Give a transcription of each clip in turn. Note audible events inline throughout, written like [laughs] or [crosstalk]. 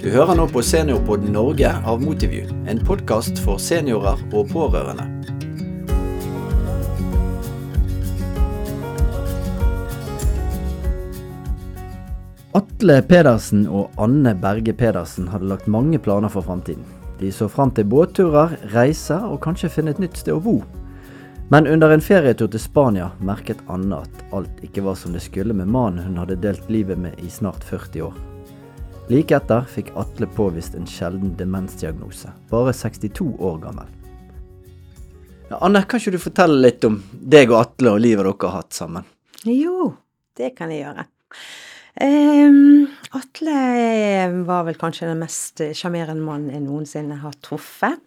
Du hører nå på Seniorpodden Norge av Motiview, en podkast for seniorer og pårørende. Atle Pedersen og Anne Berge Pedersen hadde lagt mange planer for framtiden. De så fram til båtturer, reiser og kanskje finne et nytt sted å bo. Men under en ferietur til Spania merket Anne at alt ikke var som det skulle med mannen hun hadde delt livet med i snart 40 år. Like etter fikk Atle påvist en sjelden demensdiagnose, bare 62 år gammel. Ja, Anne, kan ikke du fortelle litt om deg og Atle og livet dere har hatt sammen? Jo, det kan jeg gjøre. Um, Atle var vel kanskje den mest sjarmerende mannen jeg noensinne har truffet.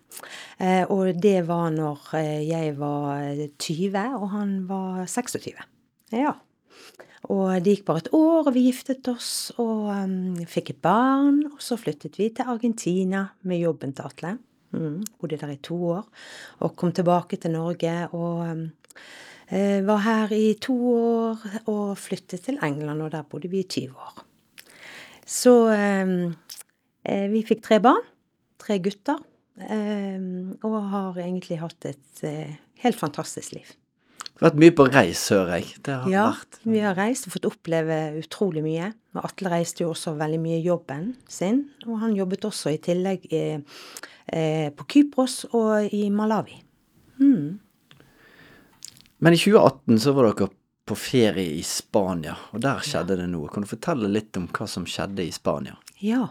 Uh, og det var når uh, jeg var 20 og han var 26. Ja. Og det gikk bare et år, og vi giftet oss og um, fikk et barn. Og så flyttet vi til Argentina med jobben til Atle. Mm, bodde der i to år. Og kom tilbake til Norge og um, var her i to år og flyttet til England, og der bodde vi i 20 år. Så eh, vi fikk tre barn. Tre gutter. Og har egentlig hatt et eh, helt fantastisk liv. Har vært mye på reis, hører jeg. Det har ja, vært. vi har reist og fått oppleve utrolig mye. Og Atle reiste jo også veldig mye i jobben sin, og han jobbet også i tillegg eh, på Kypros og i Malawi. Mm. Men i 2018 så var dere på ferie i Spania, og der skjedde det noe. Kan du fortelle litt om hva som skjedde i Spania? Ja.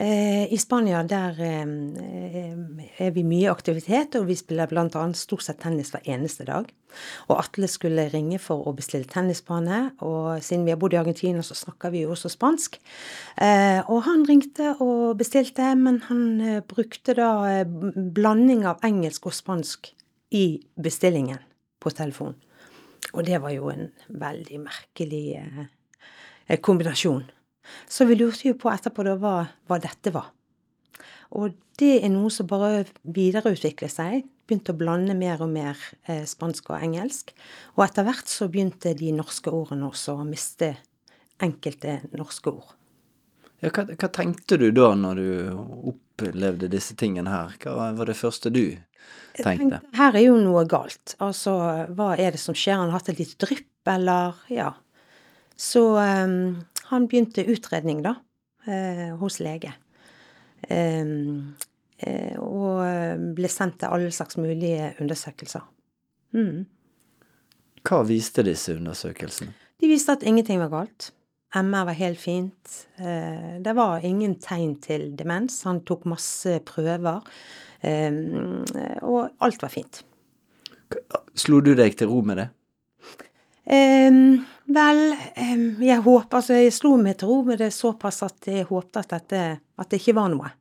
Eh, I Spania der eh, er vi mye aktivitet, og vi spiller bl.a. stort sett tennis hver eneste dag. Og Atle skulle ringe for å bestille tennisbane, og siden vi har bodd i Argentina, så snakker vi jo også spansk. Eh, og han ringte og bestilte, men han eh, brukte da eh, blanding av engelsk og spansk i bestillingen på telefon. Og det var jo en veldig merkelig eh, kombinasjon. Så vi lurte jo på etterpå da hva, hva dette var. Og det er noe som bare videreutviklet seg. Begynte å blande mer og mer eh, spansk og engelsk. Og etter hvert så begynte de norske ordene også å miste enkelte norske ord. Ja, hva, hva, tenkte du da når du opplevde disse tingene her? Hva var det første du tenkte? Her er jo noe galt. Altså, hva er det som skjer? Han har hatt et lite drypp, eller Ja. Så um, han begynte utredning, da, eh, hos lege. Um, eh, og ble sendt til alle slags mulige undersøkelser. Mm. Hva viste disse undersøkelsene? De viste at ingenting var galt. MR var helt fint. Eh, det var ingen tegn til demens. Han tok masse prøver. Um, og alt var fint. Slo du deg til ro med det? Um, vel, jeg håper Altså, jeg slo meg til ro med det såpass at jeg håpte at dette At det ikke var noe.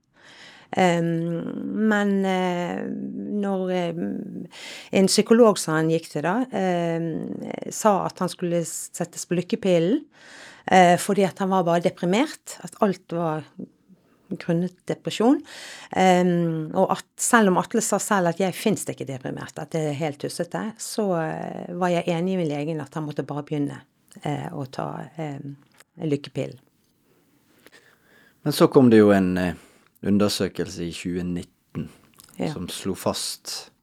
Men uh, når en psykolog som han gikk til, da, sa at han skulle settes på lykkepillen fordi at han var bare deprimert, at alt var grunnet depresjon. Um, og at selv om Atle sa selv at jeg fins ikke deprimert, at det er helt tussete, så uh, var jeg enig med legen at han måtte bare begynne uh, å ta um, lykkepillen. Men så kom det jo en uh, undersøkelse i 2019 Ja. som slo fast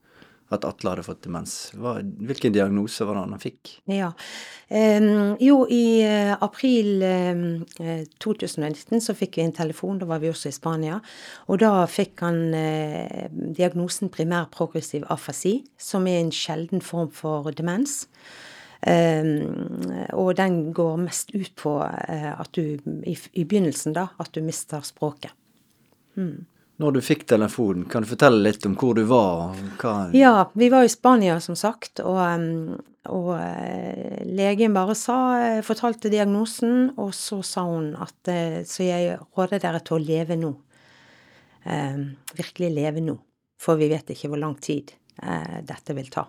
at Atle hadde fått demens. Hva, hvilken diagnose var det han fikk? Ja. Um, jo, i uh, april uh, 2019 så fikk vi en telefon, da var vi også i Spania. Og da fikk han uh, diagnosen primær progressiv afasi, som er en sjelden form for demens. Um, og den går mest ut på at du i, i, begynnelsen, da, at du mister språket. Mm. Når du fikk telefonen, kan du fortelle litt om hvor du var? Hva... Ja, vi var i Spania, som sagt, og, og uh, legen bare sa, fortalte diagnosen, og så sa hun at Så jeg råder dere til å leve nå. Eh, virkelig leve nå. For vi vet ikke hvor lang tid dette vil ta.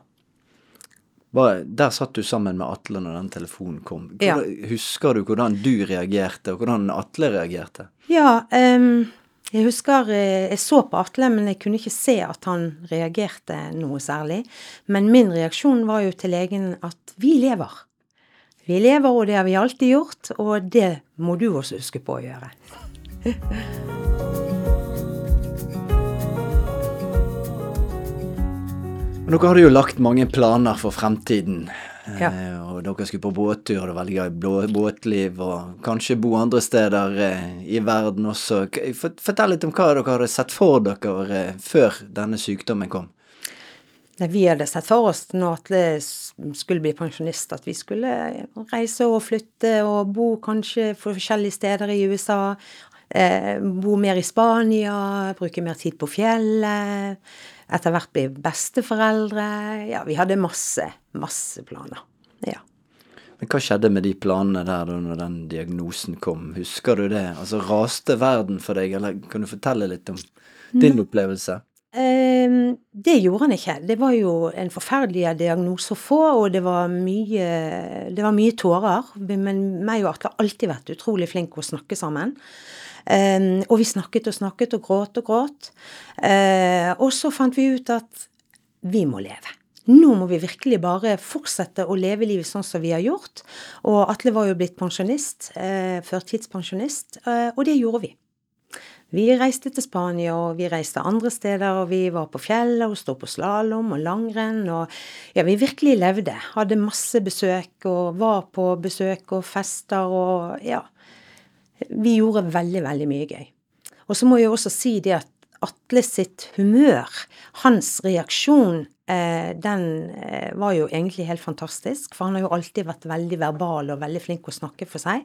Der satt du sammen med Atle når den telefonen kom. Hvordan, ja. Husker du hvordan du reagerte, og hvordan Atle reagerte? Ja, um, jeg husker jeg så på Atle, men jeg kunne ikke se at han reagerte noe særlig. Men min reaksjon var jo til legen at vi lever. Vi lever, og det har vi alltid gjort, og det må du også huske på å gjøre. [laughs] Dere hadde jo lagt mange planer for fremtiden. Ja. Eh, og dere skulle på båttur, og det var veldig gøy båtliv, og kanskje bo andre steder eh, i verden også. Fortell litt om hva dere hadde sett for dere eh, før denne sykdommen kom. Nei, Vi hadde sett for oss når Atle skulle bli pensjonist, at vi skulle reise og flytte og bo kanskje forskjellige steder i USA. Eh, bo mer i Spania, bruke mer tid på fjellet. Etter hvert bli besteforeldre. Ja, vi hadde masse, masse planer. Ja. Men hva skjedde med de planene der da når den diagnosen kom? Husker du det? Altså, raste verden for deg, eller kan du fortelle litt om din opplevelse? Eh, det gjorde han ikke. Det var jo en forferdelig diagnose å få, og det var mye, det var mye tårer. Men meg og Atle har alltid vært utrolig flinke å snakke sammen. Eh, og vi snakket og snakket og gråt og gråt. Eh, og så fant vi ut at vi må leve. Nå må vi virkelig bare fortsette å leve livet sånn som vi har gjort. Og Atle var jo blitt pensjonist, eh, førtidspensjonist, eh, og det gjorde vi. Vi reiste til Spania, og vi reiste andre steder, og vi var på fjellet og sto på slalåm og langrenn, og ja, vi virkelig levde. Hadde masse besøk og var på besøk og fester og ja. Vi gjorde veldig, veldig mye gøy. Og så må jeg også si det at Atle sitt humør, hans reaksjon, eh, den eh, var jo egentlig helt fantastisk. For han har jo alltid vært veldig verbal og veldig flink å snakke for seg.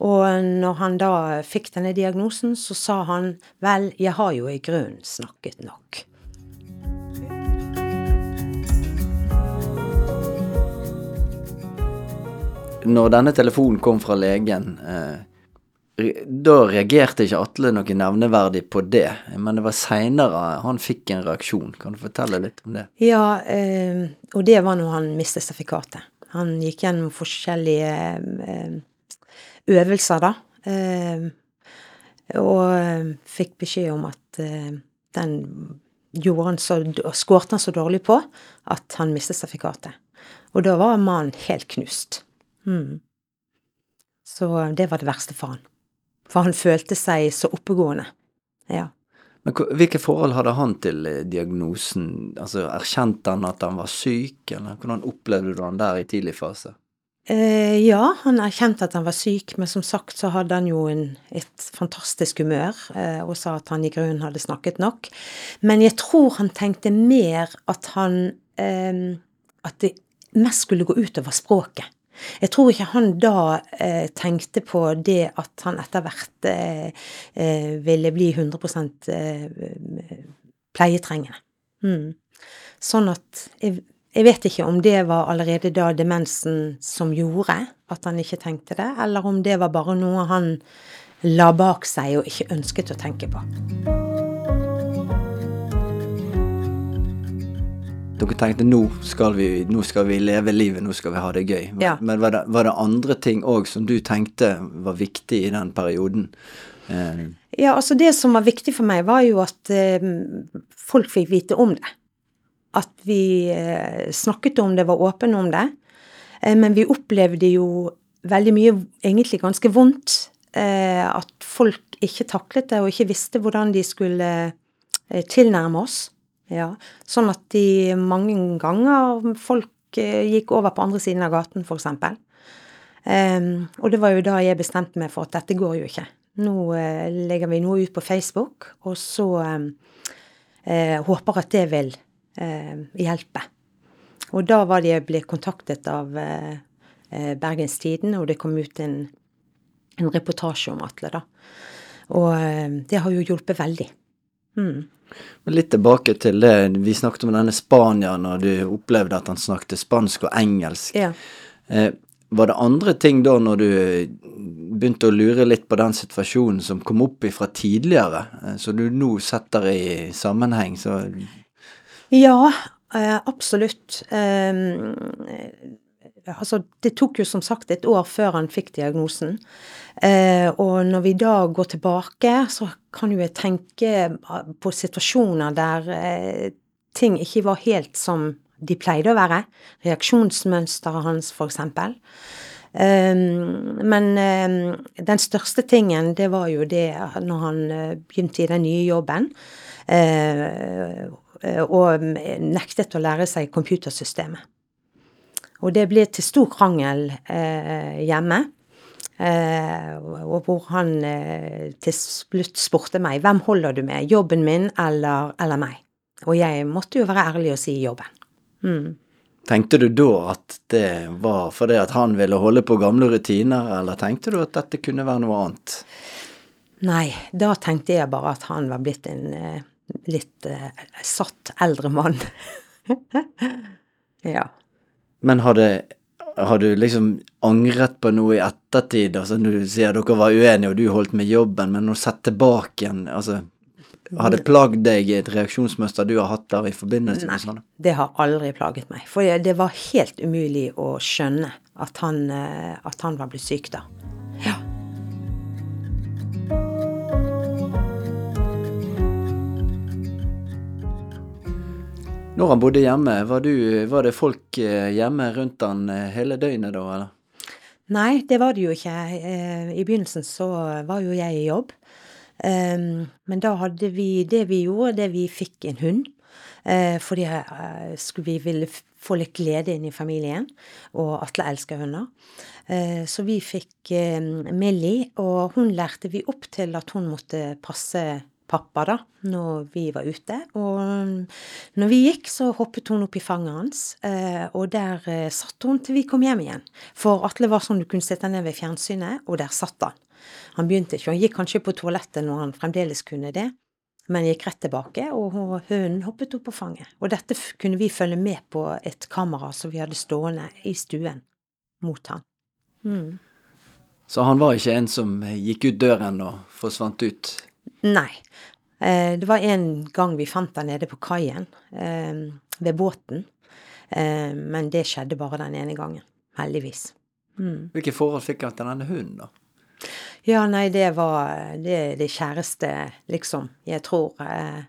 Og når han da fikk denne diagnosen, så sa han vel, jeg har jo i grunnen snakket nok. Når denne telefonen kom fra legen, eh, da reagerte ikke Atle noe nevneverdig på det, men det var seinere han fikk en reaksjon. Kan du fortelle litt om det? Ja, eh, og det var når han mistet sertifikatet. Han gikk gjennom forskjellige eh, øvelser, da. Eh, og fikk beskjed om at den gjorde han så, skårte han så dårlig på at han mistet sertifikatet. Og da var mannen helt knust. Mm. Så det var det verste for han. For han følte seg så oppegående. Ja. Men hvilke forhold hadde han til eh, diagnosen? Altså, Erkjente han at han var syk, eller hvordan opplevde du han der i tidlig fase? Eh, ja, han erkjente at han var syk, men som sagt så hadde han jo en, et fantastisk humør, eh, og sa at han i grunnen hadde snakket nok. Men jeg tror han tenkte mer at han eh, At det mest skulle gå utover språket. Jeg tror ikke han da eh, tenkte på det at han etter hvert eh, eh, ville bli 100 eh, pleietrengende. Mm. Sånn at jeg, jeg vet ikke om det var allerede da demensen som gjorde at han ikke tenkte det, eller om det var bare noe han la bak seg og ikke ønsket å tenke på. Dere tenkte nå skal vi, nå skal vi leve livet, nå skal vi ha det gøy. Ja. Men var det, var det andre ting òg som du tenkte var viktig i den perioden? Eh, Ja, altså det som var viktig for meg, var jo at eh, folk fikk vite om det. At vi eh, snakket om det, var åpne om det. Eh, men vi opplevde jo veldig mye egentlig ganske vondt. Eh, at folk ikke taklet det, og ikke visste hvordan de skulle eh, tilnærme oss. Ja, Sånn at de mange ganger folk eh, gikk over på andre siden av gaten, for eksempel. Ehm, og det var jo da jeg bestemte meg for at dette går jo ikke. Nå uh, legger vi noe ut på Facebook, og så um, uh, håper at det vil uh, hjelpe. Og da var det jeg ble kontaktet av Bergens Tidende, og det kom ut en, en reportasje om Atle, da. Og det har jo hjulpet veldig. Mm. Men litt tilbake til det, vi snakket om denne spanieren, og du opplevde at han snakket spansk og engelsk. Ja. Eh, var det andre ting da, når du begynte å lure litt på den situasjonen som kom opp ifra tidligere, eh, så du nå setter i sammenheng, så Ja, eh, absolutt. Um, altså, det tok jo som sagt et år før han fikk diagnosen. Eh, og når vi da går tilbake, så kan jo jeg tenke på situasjoner der eh, ting ikke var helt som de pleide å være. Reaksjonsmønsteret hans, for eksempel. Um, men um, den største tingen, det var jo det når han begynte i den nye jobben, og nektet å lære seg computersystemet. Og det ble til stor krangel hjemme. Og hvor han til slutt spurte meg hvem holder du med, jobben min eller, eller meg? Og jeg måtte jo være ærlig og si jobben. Mm. Tenkte du da at det var fordi at han ville holde på gamle rutiner, eller tenkte du at dette kunne være noe annet? Nei, da tenkte jeg bare at han var blitt en uh, litt eh, satt eldre mann. [laughs] ja. Men har, det, har du liksom angret på noe i ettertid? Altså, du sier dere var uenige, og du holdt med jobben, men å sette tilbake igjen altså har det plagd deg et reaksjonsmønster du har hatt der i forbindelse med sånne? Nei, det har aldri plaget meg. For det var helt umulig å skjønne at han, eh, at han var blitt syk da. Når han bodde hjemme, var, du, var, det folk eh, hjemme rundt han eh, hele døgnet da, eller? Nei, det var det jo ikke. I begynnelsen så var jo jeg i jobb. Um, men da hadde vi Det vi gjorde, det vi fikk en hund. Fordi vi ville få litt glede inn i familien. Og Atle elsker hunder. Så vi fikk Millie, og hun lærte vi opp til at hun måtte passe pappa, da, når vi var ute. Og når vi gikk, så hoppet hun opp i fanget hans, og der satt hun til vi kom hjem igjen. For Atle var sånn du kunne sitte ned ved fjernsynet, og der satt han. Han begynte ikke, han gikk kanskje på toalettet når han fremdeles kunne det, men gikk rett tilbake, og hønen hoppet opp på fanget. Og dette kunne vi følge med på et kamera som vi hadde stående i stuen mot han. Mm. Så han var ikke en som gikk ut døren og forsvant ut? Nei. Eh, det var en gang vi fant den nede på kaien eh, ved båten, eh, men det skjedde bare den ene gangen. Heldigvis. Mm. Hvilke forhold fikk han til denne hunden, da? Ja, nei, det var det, det kjæreste, liksom, jeg tror eh,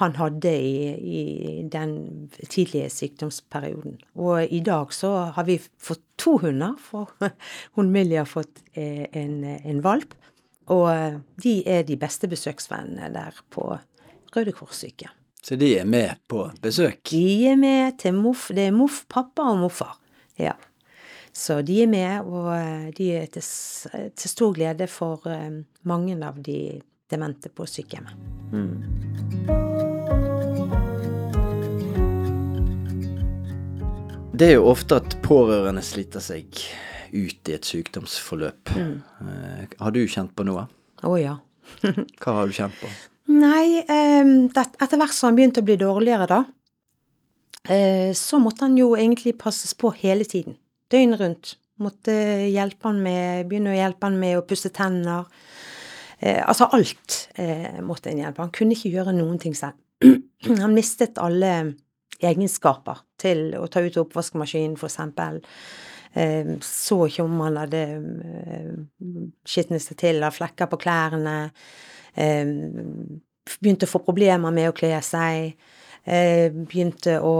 han hadde i, i, den tidlige sykdomsperioden. Og i dag så har vi fått to hunder, for [laughs] hun Millie har fått en, en, valp. Og eh, de er de beste besøksvennene der på Røde Kors-syke. Så de er med på besøk? De er med til moff. Det er moff, pappa og morfar. Ja. Så de er med, og eh, de er til, til stor glede for eh, mange av de demente på sykehjemmet. Mm. Det er jo ofte at pårørende sliter seg ut i et sykdomsforløp. Mm. Eh, har du kjent på noe? Å oh, ja. [laughs] Hva har du kjent på? Nei, etter hvert som han begynte å bli dårligere, da, så måtte han jo egentlig passes på hele tiden døgnet rundt. Måtte hjelpe han med, begynne å hjelpe han med å pusse tenner. Eh, altså alt eh, måtte en hjelpe. Han kunne ikke gjøre noen ting selv. [clears throat] han mistet alle egenskaper til å ta ut oppvaskmaskinen, for eksempel. Eh, så ikke om han hadde eh, skitnet seg til av flekker på klærne. Eh, begynte å få problemer med å kle seg. Begynte å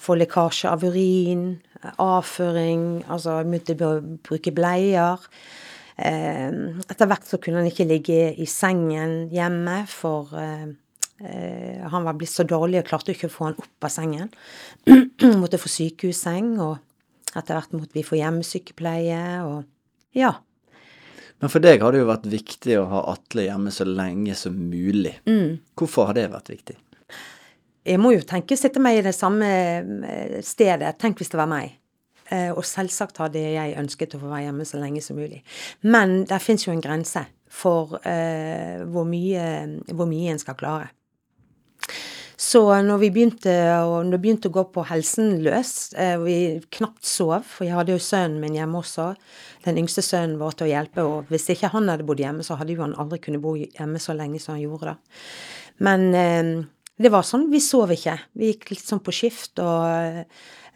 få lekkasje av urin, avføring, altså begynte å bruke bleier. Etter hvert så kunne han ikke ligge i sengen hjemme, for han var blitt så dårlig og klarte ikke å få han opp av sengen. [clears throat] måtte få sykehusseng, og etter hvert måtte vi få hjemmesykepleie, og ja. Men for deg har det jo vært viktig å ha Atle hjemme så lenge som mulig. Mm. Hvorfor har det vært viktig? Jeg må jo tenke sitte meg i det samme eh, stedet. Tenk hvis det var meg. Eh, og selvsagt hadde jeg ønsket å få være hjemme så lenge som mulig. Men der fins jo en grense for uh, hvor, mye, hvor mye en skal klare. Så når vi begynte, når det begynte å gå på helsen løs, og vi knapt sov, for jeg hadde jo sønnen min hjemme også, den yngste sønnen vår til å hjelpe, og hvis ikke han hadde bodd hjemme, så hadde jo han aldri kunnet bo hjemme så lenge som han gjorde da. Men det var sånn, vi sov ikke. Vi gikk litt sånn på skift og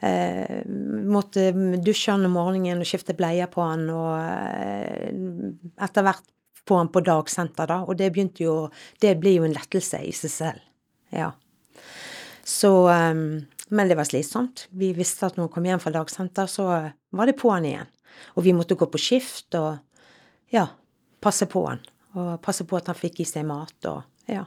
eh, måtte dusje han om morgenen og skifte bleier på han, og eh, etter hvert få han på dagsenter, da. Og det begynte jo Det blir jo en lettelse i seg selv. Ja. Så um, Men det var slitsomt. Vi visste at når hun kom hjem fra dagsenter, så var det på han igjen. Og vi måtte gå på skift og ja, passe på han. Og passe på at han fikk i seg mat og ja.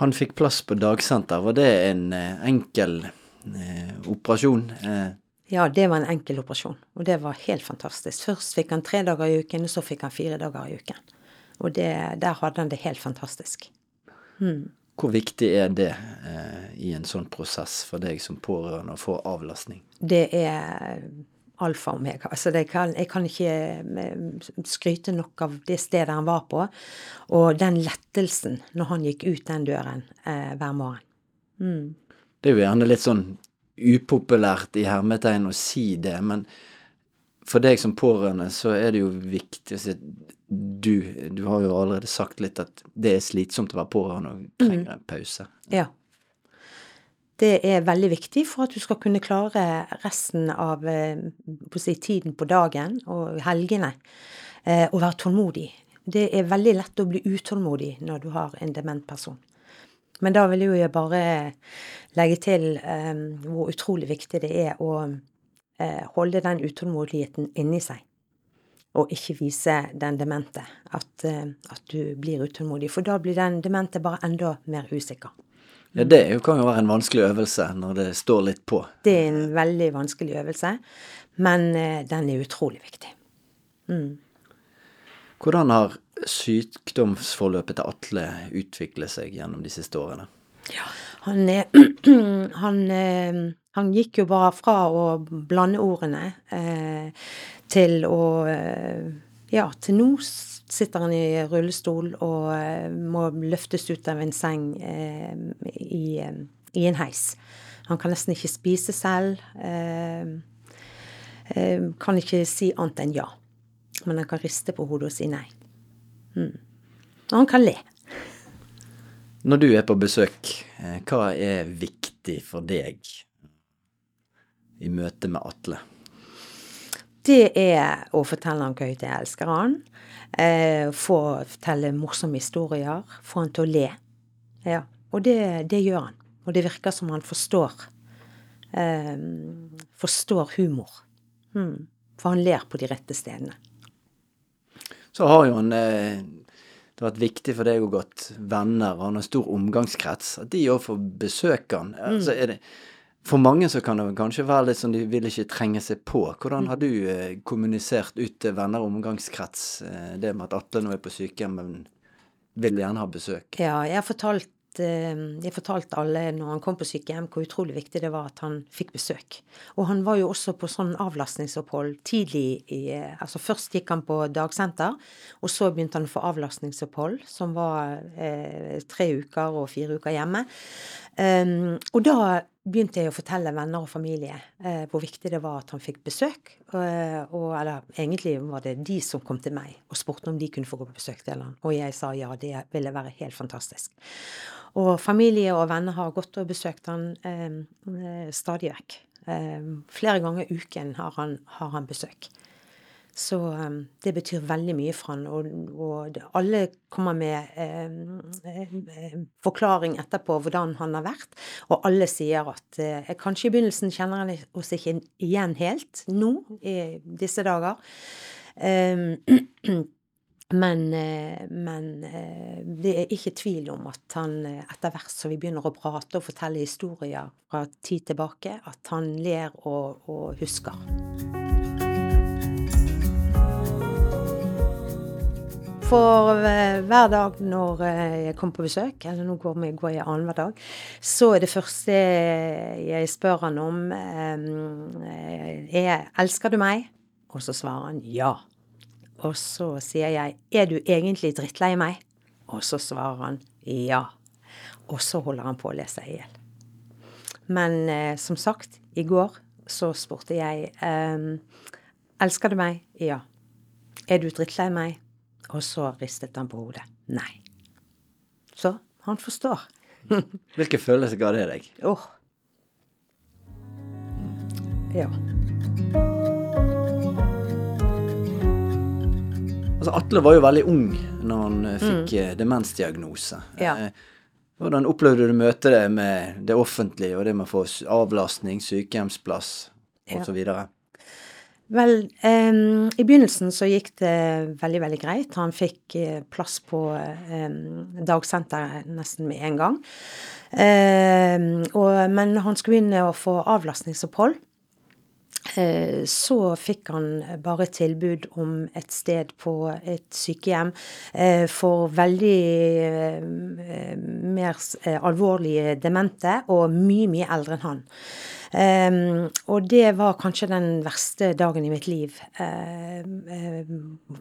Han fikk plass på dagsenter. Var det en eh, enkel eh, operasjon? Eh, Ja, det var en enkel operasjon, og det var helt fantastisk. Først fikk han tre dager i uken, og så fikk han fire dager i uken. Og det, der hadde han det helt fantastisk. Hvor viktig er det eh, i en sånn prosess for deg som pårørende å få avlastning? Det er alfa og omega. Altså det kan, jeg kan ikke eh, skryte nok av det stedet han var på, og den lettelsen når han gikk ut den døren eh, hver morgen. Det er jo gjerne litt sånn upopulært i hermetegn å si det, men for deg som pårørende så er det jo viktig å si du, du har jo allerede sagt litt at det er slitsomt å være pårørende og trenger en pause. Ja. Det er veldig viktig for at du skal kunne klare resten av eh, på å si, tiden på dagen og helgene, eh, å være tålmodig. Det er veldig lett å bli utålmodig når du har en dement person. Men da vil jo jeg bare legge til eh, hvor utrolig viktig det er å eh, holde den utålmodigheten inni seg. Og ikke vise den demente at, eh, at du blir utålmodig. For da blir den demente bare enda mer usikker. Ja, det kan jo være en vanskelig øvelse når det står litt på. Det er en veldig vanskelig øvelse, men eh, den er utrolig viktig. Hvordan har sykdomsforløpet til Atle utviklet seg gjennom de siste årene? Ja, Han, er, [clears throat] han, eh, han gikk jo bare fra å blande ordene eh, til å eh, Ja, til nå sitter han i rullestol og eh, må løftes ut av en seng eh, i, eh, i en heis. Han kan nesten ikke spise selv. Eh, kan ikke si annet enn ja. Men han kan riste på hodet og si nei. Mm. Og han kan le. Når du er på besøk, hva er viktig for deg i møte med Atle? Det er å fortelle han hvor høyt jeg elsker han. Eh, få fortelle morsomme historier. Få han til å le. Ja. Og det, det gjør han. Og det virker som han forstår eh, Forstår humor. Mm. For han ler på de rette stedene. Så har jo han eh, Det har vært viktig for deg og godt venner, og han har stor omgangskrets. At de òg får besøke han. Altså, er det, for mange så kan det kanskje være litt sånn de vil ikke trenge seg på. Hvordan har du eh, kommunisert ut til venner og omgangskrets eh, det med at Atle nå er på sykehjem, men vil gjerne ha besøk? Ja, jeg har fortalt eh, jeg fortalte alle når han kom på sykehjem, hvor utrolig viktig det var at han fikk besøk. Og han var jo også på sånn avlastningsopphold tidlig i Altså først gikk han på dagsenter, og så begynte han å få avlastningsopphold, som var eh, tre uker og fire uker hjemme. Um, og da begynte jeg å fortelle venner og familie eh, hvor viktig det var at han fikk besøk. Og, og, eller egentlig var det de som kom til meg og spurte om de kunne få gå på besøk til han. Og jeg sa ja, det ville være helt fantastisk. Og familie og venner har gått og besøkt han eh, eh, stadig vekk. Eh, flere ganger i uken har han, har han besøk. Så um, det betyr veldig mye for han, og, og alle kommer med eh, forklaring etterpå hvordan han har vært, og alle sier at eh, kanskje i begynnelsen kjenner han oss ikke igjen helt nå i disse dager. [clears throat] Men, eh, men eh, det er ikke tvil om at han eh, etter hvert som vi begynner å prate og fortelle historier fra tid tilbake, at han ler og, og husker. For eh, hver dag når eh, jeg kommer på besøk, eller nå går, jeg- går jeg annenhver dag, så er det første jeg spør han om eh, er 'Elsker du meg?' Og så svarer han ja. Og så sier jeg 'Er du egentlig drittlei meg?' Og så svarer han ja. Og så holder han på å lese i hjel. Men som sagt, i går så spurte jeg 'Elsker du meg?' Ja. Er du drittlei meg? Og så ristet han på hodet. Nei. Så han forstår. [laughs] Hvilke følelser ga det deg? Åh. Ja. Altså, Atle var jo veldig ung når han eh, fikk mm. demensdiagnose. Ja. Eh, Hvordan opplevde du møtet med det offentlige og det med å få avlastning, sykehjemsplass Ja. Vel, um, i begynnelsen så gikk det veldig, veldig greit. Han fikk eh, plass på um, dagsenteret nesten med en gang. Um, og, men han skulle inn og få avlastningsopphold, Uh, så fikk han bare tilbud om et sted på et sykehjem uh, for veldig uh, mer alvorlige demente og mye, mye eldre enn han. Og det var kanskje den verste dagen i mitt liv.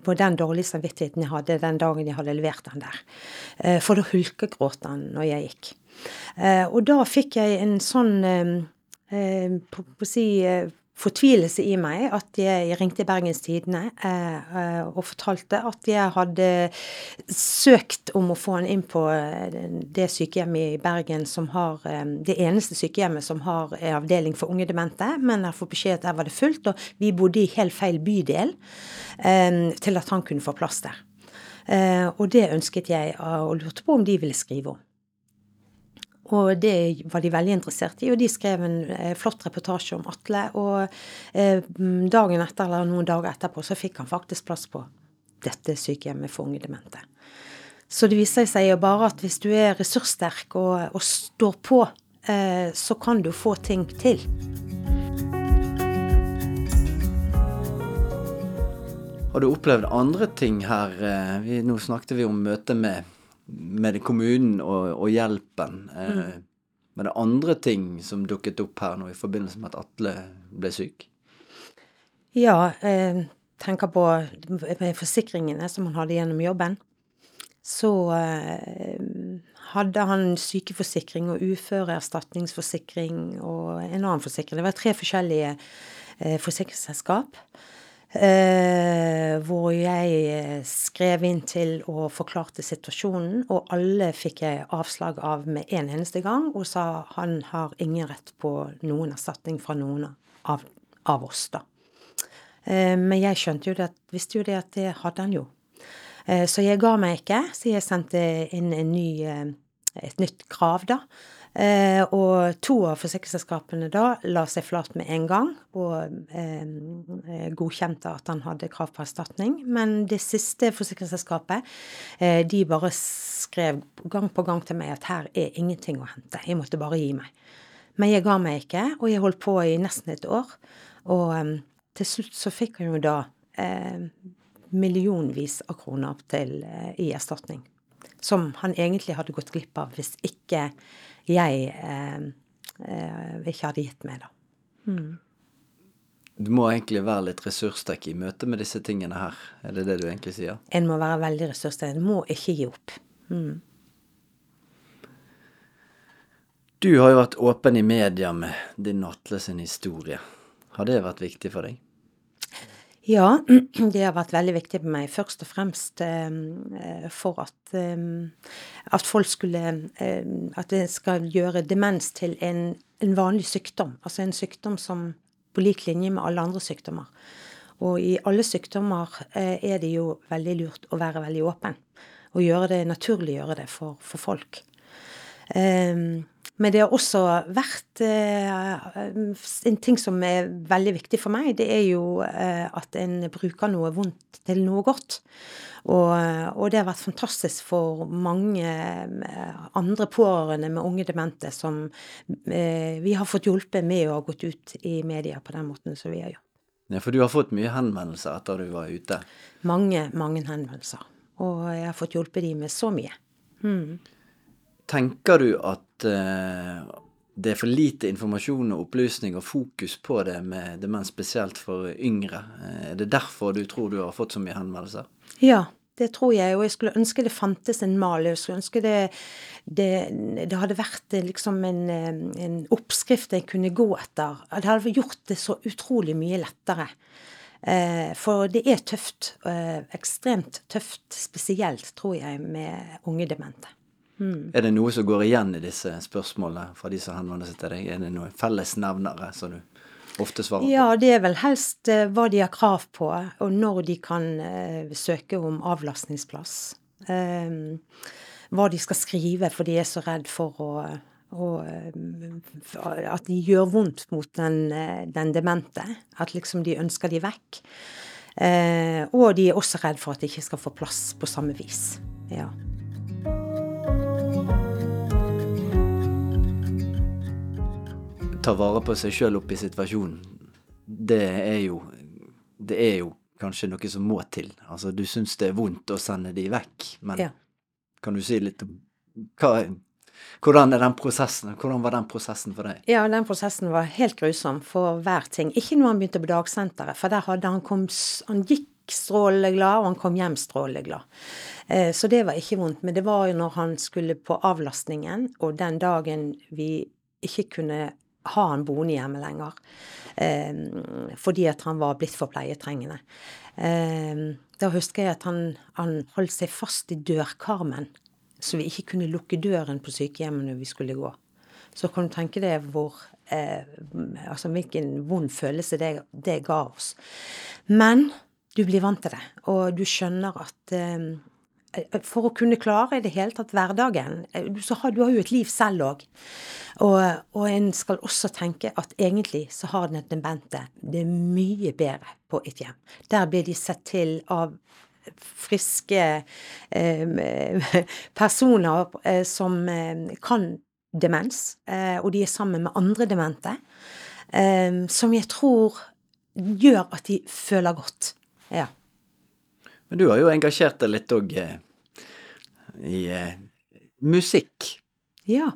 på den dårlige samvittigheten jeg hadde den dagen jeg hadde levert den der. for da hulkegråt han når jeg gikk. og da fikk jeg en sånn på, på å si fortvilelse i meg at jeg ringte Bergens Tidende eh, eh, og fortalte at jeg hadde søkt om å få han inn på eh, det sykehjemmet i Bergen som har Det eneste sykehjemmet som har avdeling for unge demente, men jeg får beskjed at der var det fullt, og vi bodde i helt feil bydel til at han kunne få plass der. Og det ønsket jeg, og lurte på om de ville skrive om. Og det var de veldig interessert i, og de skrev en eh, flott reportasje om Atle. Og eh, dagen etter, eller noen dager etterpå, så fikk han faktisk plass på dette sykehjemmet for unge demente. Så det viser seg jo bare at hvis du er ressurssterk og, og står på, eh, så kan du få ting til. Har du opplevd andre ting her? Nå snakket vi om møtet med med kommunen og, og hjelpen. Eh, mm. Men det er andre ting som dukket opp her nå i forbindelse med at Atle ble syk? Ja, jeg eh, tenker på forsikringene som han hadde gjennom jobben. Så eh, hadde han sykeforsikring og uføreerstatningsforsikring og en annen forsikring. Det var tre forskjellige forsikringsselskap. Eh, hvor jeg eh, skrev inn til og forklarte situasjonen, og alle fikk jeg avslag av med en eneste gang, og sa han har ingen rett på noen erstatning fra noen av, av oss, da. Eh, men jeg skjønte jo det, visste jo det at det hadde han jo. Eh, så jeg ga meg ikke, så jeg sendte inn ny, eh, et nytt krav, da. Eh, og to av forsikringsselskapene da la seg flat med en gang og eh, godkjente at han hadde krav på erstatning. Men det siste forsikringsselskapet, eh, de bare skrev gang på gang til meg at her er ingenting å hente. Jeg måtte bare gi meg. Men jeg ga meg ikke, og jeg holdt på i nesten et år. Og eh, til slutt så fikk han jo da eh, millionvis av kroner til, eh, i erstatning. Som han egentlig hadde gått glipp av hvis ikke jeg eh, eh, ikke hadde gitt meg, da. Mm. Du må egentlig være litt ressurssterk i møte med disse tingene her. Er det det du egentlig sier? En må være veldig ressurssterk. En må ikke gi opp. Mm. Du har jo vært åpen i media med din Atle sin historie. Har det vært viktig for deg? Ja, [clears throat] det har vært veldig viktig for meg. Først og fremst eh, for at, eh, at folk skulle eh, At det skal gjøre demens til en, en, vanlig sykdom. Altså en sykdom som på lik linje med alle andre sykdommer. Og i alle sykdommer eh, er det jo veldig lurt å være veldig åpen. Og gjøre det naturlig gjøre det for, for folk. Um, men det har også vært eh, En ting som er veldig viktig for meg, det er jo eh, at en bruker noe vondt til noe godt. Og, og, det har vært fantastisk for mange eh, andre pårørende med unge demente som vi har fått hjulpet med å ha gått ut i media på den måten som vi har gjort. Ja, For du har fått mye henvendelser etter du var ute? Mange, mange henvendelser. Og jeg har fått hjulpet de med så mye. Mm. Tenker du at uh, det er for lite informasjon og opplysning og fokus på det med demens, spesielt for yngre? Uh, er det derfor du tror du har fått så mye henvendelser? Ja, det tror jeg, og jeg skulle ønske det fantes en mal. Jeg skulle ønske det, det, det hadde vært eh, liksom en, en, oppskrift jeg kunne gå etter. Det hadde gjort det så utrolig mye lettere. For det er tøft. Ekstremt tøft, spesielt, tror jeg, med unge demente. Mm. Er det noe som går igjen i disse spørsmålene fra de som henvender seg til deg? Er det noen fellesnevnere som du ofte svarer på? Ja, det er vel helst uh, hva de har krav på, og når de kan uh, søke om avlastningsplass. Um, hva de skal skrive, for de er så redd for å, og eh, at de gjør vondt mot den, eh, den demente. At liksom de ønsker de vekk. Eh, og de er også redd for at de ikke skal få plass på samme vis. Ja. Ta vare på seg sjøl oppi situasjonen. Det er jo Det er jo kanskje noe som må til. Altså, du syns det er vondt å sende de vekk, men Ja. kan du si litt om hva, hvordan er den prosessen? Hvordan var den prosessen for deg? Ja, den prosessen var helt grusom for hver ting. Ikke når han begynte på dagsenteret, for der hadde han kom Han gikk strålende glad, og han kom hjem strålende glad. Eh, så det var ikke vondt. Men det var jo når han skulle på avlastningen, og den dagen vi ikke kunne ha han boende hjemme lenger. Eh, fordi at han var blitt for pleietrengende. Eh, da husker jeg at han, han holdt seg fast i dørkarmen, så vi ikke kunne lukke døren på sykehjemmet når vi skulle gå. Så kan du tenke deg hvor eh, Altså hvilken vond følelse det, det ga oss. Men du blir vant til det, og du skjønner at eh, for å kunne klare i det hele tatt hverdagen eh, så har, du har jo et liv selv òg. Og, og en skal også tenke at egentlig så har den demente det mye bedre på et hjem. Der blir de sett til av friske eh, [laughs] personer eh, som eh, kan demens, eh, og de er sammen med andre demente, eh, som jeg tror gjør at de føler godt. Ja. Men du har jo engasjert deg litt òg eh, i eh, musikk. Ja.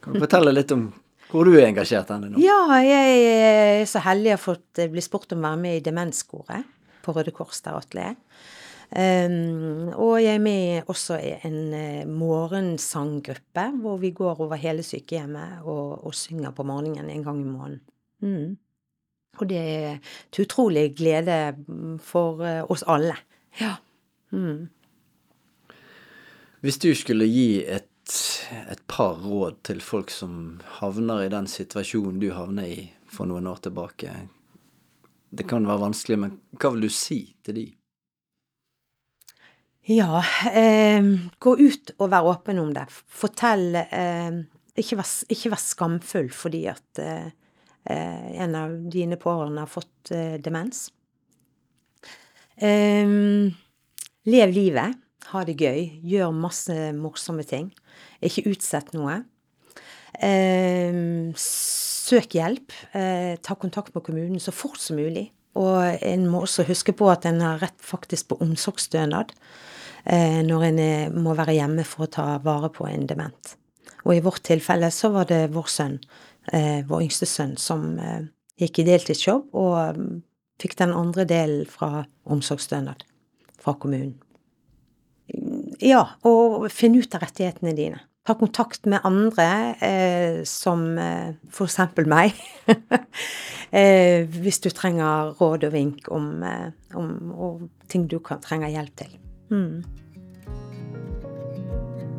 Kan du fortelle litt om hvor du er engasjert henne nå? Ja, jeg er så heldig å ha fått eh, bli spurt om å være med i Demenskoret på Røde Kors der Atle er. Um, og jeg er med også i en uh, morgensanggruppe hvor vi går over hele sykehjemmet og, og synger på morgenen en gang i måneden. Mm. Og det er til utrolig glede mm, for uh, oss alle. Ja. Mm. Hvis du skulle gi et, et par råd til folk som havner i den situasjonen du havner i for noen år tilbake Det kan være vanskelig, men hva vil du si til de? Ja, eh, gå ut og vær åpen om det. Fortell eh, ikke, vær, ikke vær skamfull fordi at eh, en av dine pårørende har fått eh, demens. Eh, lev livet. Ha det gøy. Gjør masse morsomme ting. Ikke utsett noe. Um, søk hjelp. Uh, ta kontakt med kommunen så fort som mulig. Og en må også huske på at en har rett faktisk på omsorgsstønad uh, når en er, må være hjemme for å ta vare på en dement. Og i vårt tilfelle så var det vår sønn, uh, vår yngste sønn, som eh, gikk i deltidsjobb og mm, fikk den andre delen fra omsorgsstønad fra kommunen. Ja, og finn ut av rettighetene dine. Ta kontakt med andre, eh, som eh, for eksempel meg. [laughs] eh, hvis du trenger råd og vink om, eh, om og ting du kan, trenger hjelp til. Mm.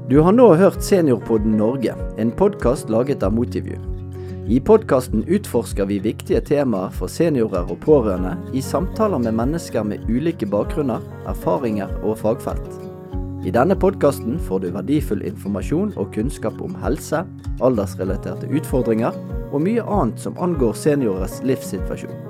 Du har nå hørt Seniorpodden Norge, en podkast laget av Motiview. I podkasten utforsker vi viktige temaer for seniorer og pårørende i samtaler med mennesker med ulike bakgrunner, erfaringer og fagfelt. I denne podkasten får du verdifull informasjon og kunnskap om helse, aldersrelaterte utfordringer og mye annet som angår seniorers livssituasjon.